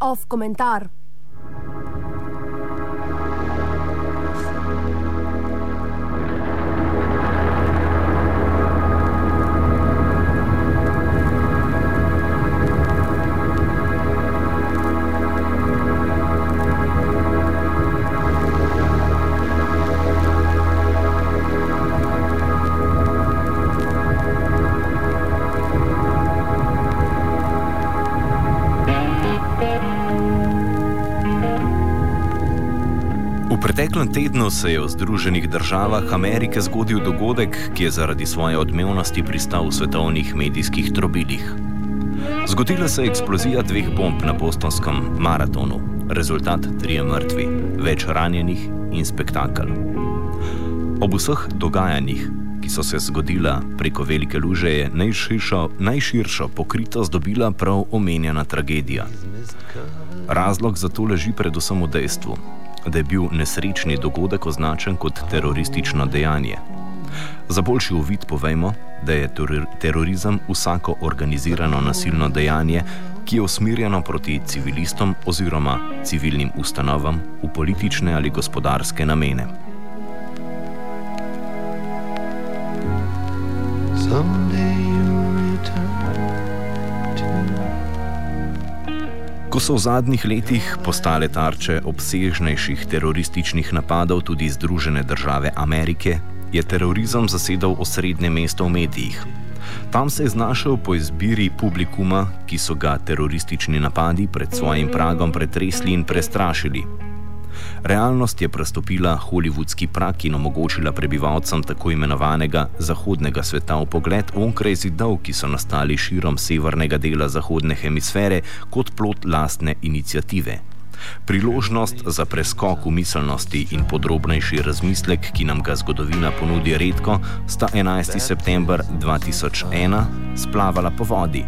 Off komentar. V preteklem tednu se je v Združenih državah Amerike zgodil dogodek, ki je zaradi svoje odmevnosti pristal v svetovnih medijskih trobilih. Zgodila se je eksplozija dveh bomb na bostonskem maratonu. Rezultat: trije mrtvi, več ranjenih in spektakel. Ob vseh dogajanjih, ki so se zgodila preko velike luže, je najširšo, najširšo pokritost dobila prav omenjena tragedija. Razlog za to leži predvsem v dejstvu, da je bil nesrečni dogodek označen kot teroristično dejanje. Za boljši uvid povejmo, da je terorizem vsako organizirano nasilno dejanje, ki je usmerjeno proti civilistom oziroma civilnim ustanovam v politične ali gospodarske namene. Ko so v zadnjih letih postale tarče obsežnejših terorističnih napadov tudi Združene države Amerike, je terorizem zasedal osrednje mesto v medijih. Tam se je znašel po izbiri publikuma, ki so ga teroristični napadi pred svojim pragom pretresli in prestrašili. Realnost je prestopila holivudski prak in omogočila prebivalcem tako imenovanega zahodnega sveta v pogled onkraj zidov, ki so nastali širom severnega dela zahodne hemisfere kot plot lastne inicijative. Priložnost za preskok v miselnosti in podrobnejši razmislek, ki nam ga zgodovina ponudi redko, sta 11. september 2001 splavala po vodi.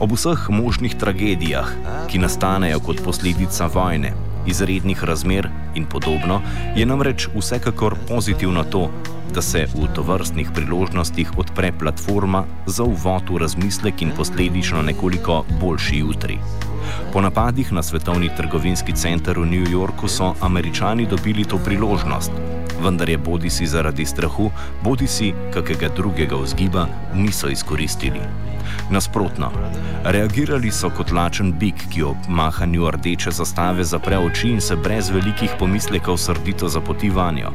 Ob vseh možnih tragedijah, ki nastanejo kot posledica vojne, izrednih razmer in podobno, je namreč vsekakor pozitivno to, da se v tovrstnih priložnostih odpre platforma za uvod v razmislek in posledično nekoliko boljši jutri. Po napadih na svetovni trgovinski center v New Yorku so američani dobili to priložnost, vendar je bodi si zaradi strahu, bodi si kakega drugega vzgiba niso izkoristili. Nasprotno, reagirali so kot lačen bik, ki ob mahanju rdeče zastave zapre oči in se brez velikih pomislekov srdito zapoti vanjo.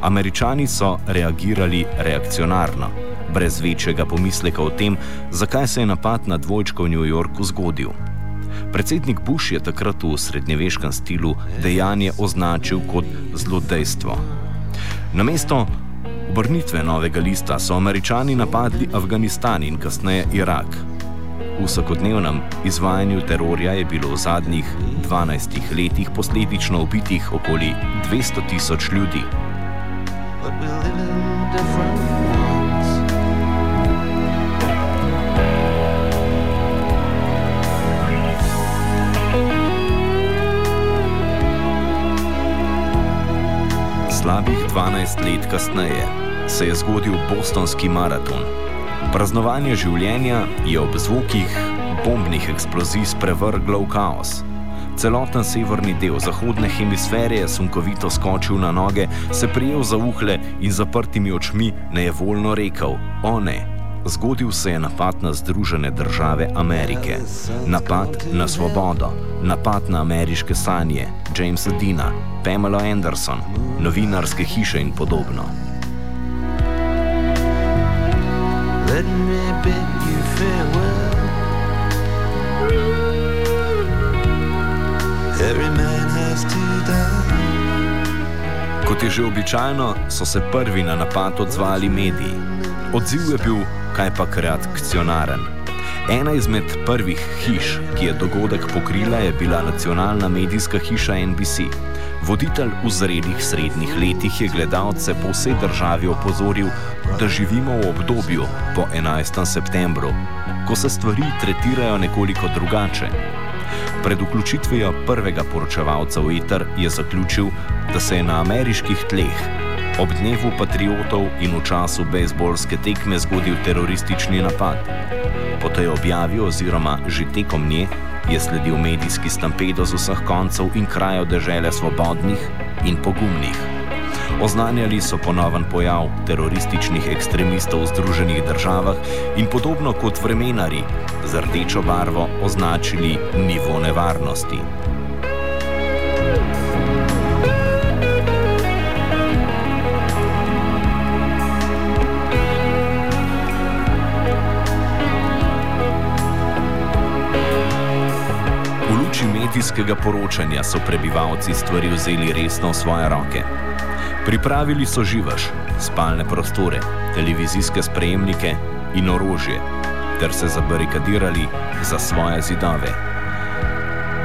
Američani so reagirali reakcionarno, brez večjega pomisleka o tem, zakaj se je napad na dvojčko v New Yorku zgodil. Predsednik Bush je takrat v srednjeveškem stilu dejanje označil kot zlodejstvo. Namesto obrnitve novega lista so američani napadli Afganistan in kasneje Irak. V vsakodnevnem izvajanju terorja je bilo v zadnjih 12 letih posledično ubitih okoli 200 tisoč ljudi. Slabih 12 let kasneje se je zgodil bostonski maraton. Praznovanje življenja je ob zvokih bombnih eksplozij sprevrglo v kaos. Celoten severni del zahodne hemisfere je sunkovito skočil na noge, se prijel za uhle in zaprtimi očmi nejevoljno rekel: O ne! Zgodil se je napad na Združene države Amerike, napad na svobodo, napad na ameriške sanje, Jamesa Dina, Pamela Anderson, novinarske hiše in podobno. Bid you farewell. Every man has to die. Kot je že običajno, so se prvi na napad odzvali mediji. Odziv je bil kajpak reakcionaren. Ena izmed prvih hiš, ki je dogodek pokrila, je bila nacionalna medijska hiša NBC. Voditelj v zrelih srednjih letih je gledalce po vsej državi opozoril, da živimo v obdobju po 11. septembru, ko se stvari tretirajo nekoliko drugače. Pred vključitvijo prvega poročevalca v Eter je zaključil, da se je na ameriških tleh ob dnevu patriotov in v času bejzbolske tekme zgodil teroristični napad. Po tej objavi oziroma že tekom nje je sledil medijski stampedo z vseh koncev in krajev države svobodnih in pogumnih. Oznanjali so ponoven pojav terorističnih ekstremistov v Združenih državah in podobno kot vremenari z rdečo barvo označili nivo nevarnosti. Medijskega poročanja so prebivalci stvari vzeli resno v svoje roke. Pripravili so živaš, spalne prostore, televizijske sprejemnike in orožje, ter se zabarikadirali za svoje zidove.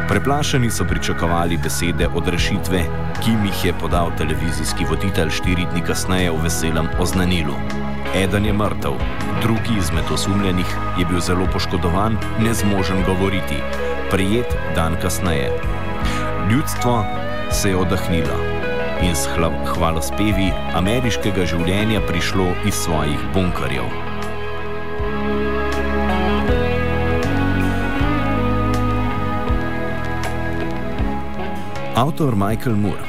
Preplašeni so pričakovali besede odrešitve, ki jih je podal televizijski voditelj štiri dni kasneje v veselem oznanilu. Eden je mrtev, drugi izmed osumljenih je bil zelo poškodovan, nezmožen govoriti prijet dan kasneje. Ljudstvo se je oddahnilo in s hvalospevi ameriškega življenja prišlo iz svojih bunkerjev. Avtor Michael Moore,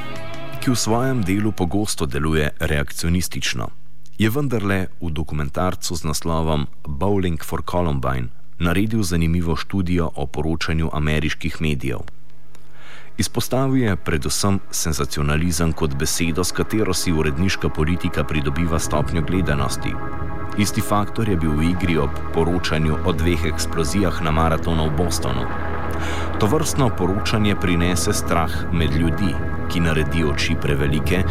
ki v svojem delu pogosto deluje reakcionistično, je vendarle v dokumentarcu z naslovom Bowling for Columbine naredil zanimivo študijo o poročanju ameriških medijev. Izpostavil je predvsem senzacionalizem kot besedo, s katero si uredniška politika pridobiva stopnjo gledanosti. Isti faktor je bil v igri ob poročanju o dveh eksplozijah na maratonu v Bostonu. To vrstno poročanje prinese strah med ljudi, ki naredijo oči prevelike,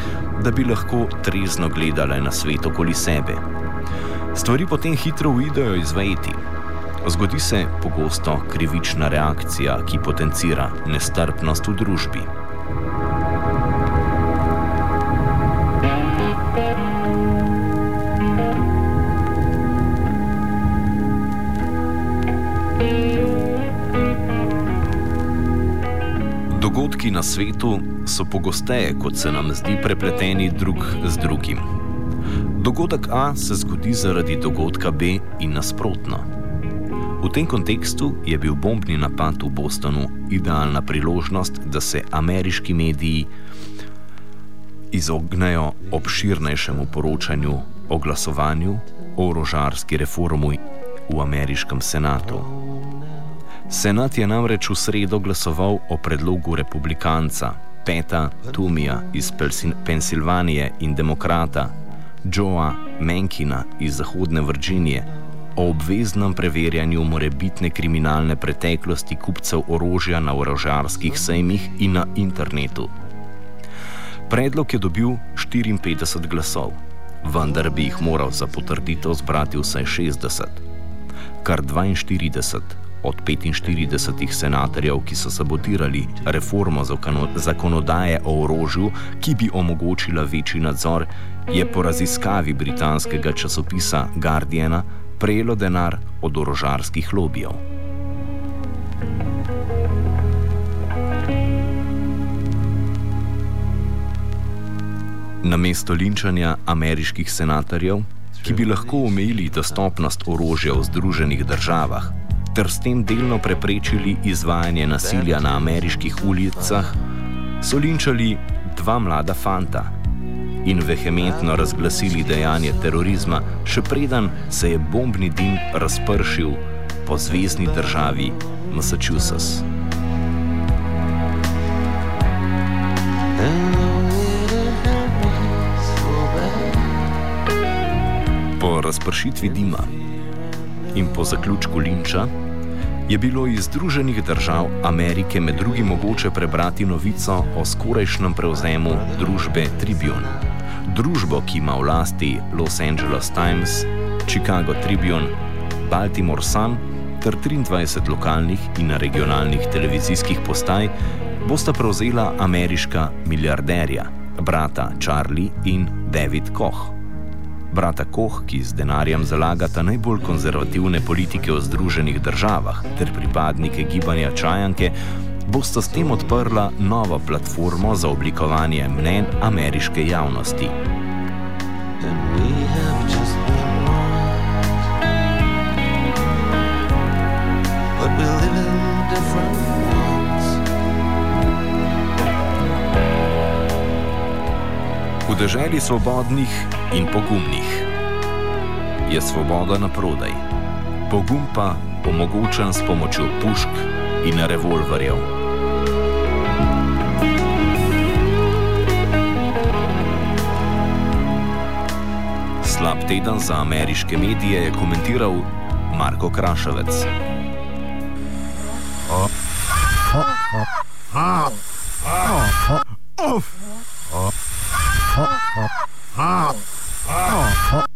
da bi lahko trezno gledali na svet okoli sebe. Stvari potem hitro uidejo izvajeti. Zgodi se pogosto krivična reakcija, ki potencira nestrpnost v družbi. Dogodki na svetu so pogosteje, kot se nam zdi, prepleteni drug z drugim. Dogodek A se zgodi zaradi dogodka B in nasprotno. V tem kontekstu je bil bombni napad v Bostonu idealna priložnost, da se ameriški mediji izognejo obširnejšemu poročanju o glasovanju o orožarski reformi v ameriškem senatu. Senat je namreč v sredo glasoval o predlogu republikanca Peta Tumija iz Pensilvanije in demokrata Joea Menkina iz Zahodne Virginije o obveznem preverjanju morebitne kriminalne preteklosti kupcev orožja na orožarskih sejmih in na internetu. Predlog je dobil 54 glasov, vendar bi jih moral za potrditev zbrati vsaj 60. Kar 42 od 45 senatorjev, ki so sabotirali reformo zakonodaje o orožju, ki bi omogočila večji nadzor, je po raziskavi britanskega časopisa Guardiana prejelo denar od orožarskih lobijev. Na mesto linčanja ameriških senatorjev, ki bi lahko omejili dostopnost orožja v Združenih državah ter s tem delno preprečili izvajanje nasilja na ameriških ulicah, so linčali dva mlada fanta, in vehementno razglasili dejanje terorizma, še preden se je bombni dim razpršil po zvezdni državi Massachusetts. Po razpršitvi dima in po zaključku linča je bilo iz Združenih držav Amerike med drugim mogoče prebrati novico o skorajšnjem prevzemu družbe Tribune družbo, ki ima v lasti Los Angeles Times, Chicago Tribune, Baltimore Sun ter 23 lokalnih in regionalnih televizijskih postaj, bosta prevzela ameriška milijarderja, brata Charlie in David Koch. Brata Koch, ki z denarjem zalagata najbolj konzervativne politike v Združenih državah ter pripadnike gibanja Čajanke, bosta s tem odprla novo platformo za oblikovanje mnen ameriške javnosti. V deželi svobodnih in pogumnih je svoboda na prodaj, pogum pa omogočen s pomočjo pušk in revolverjev. Teden za ameriške medije je komentiral Marko Kraševec.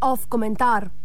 Off komentar.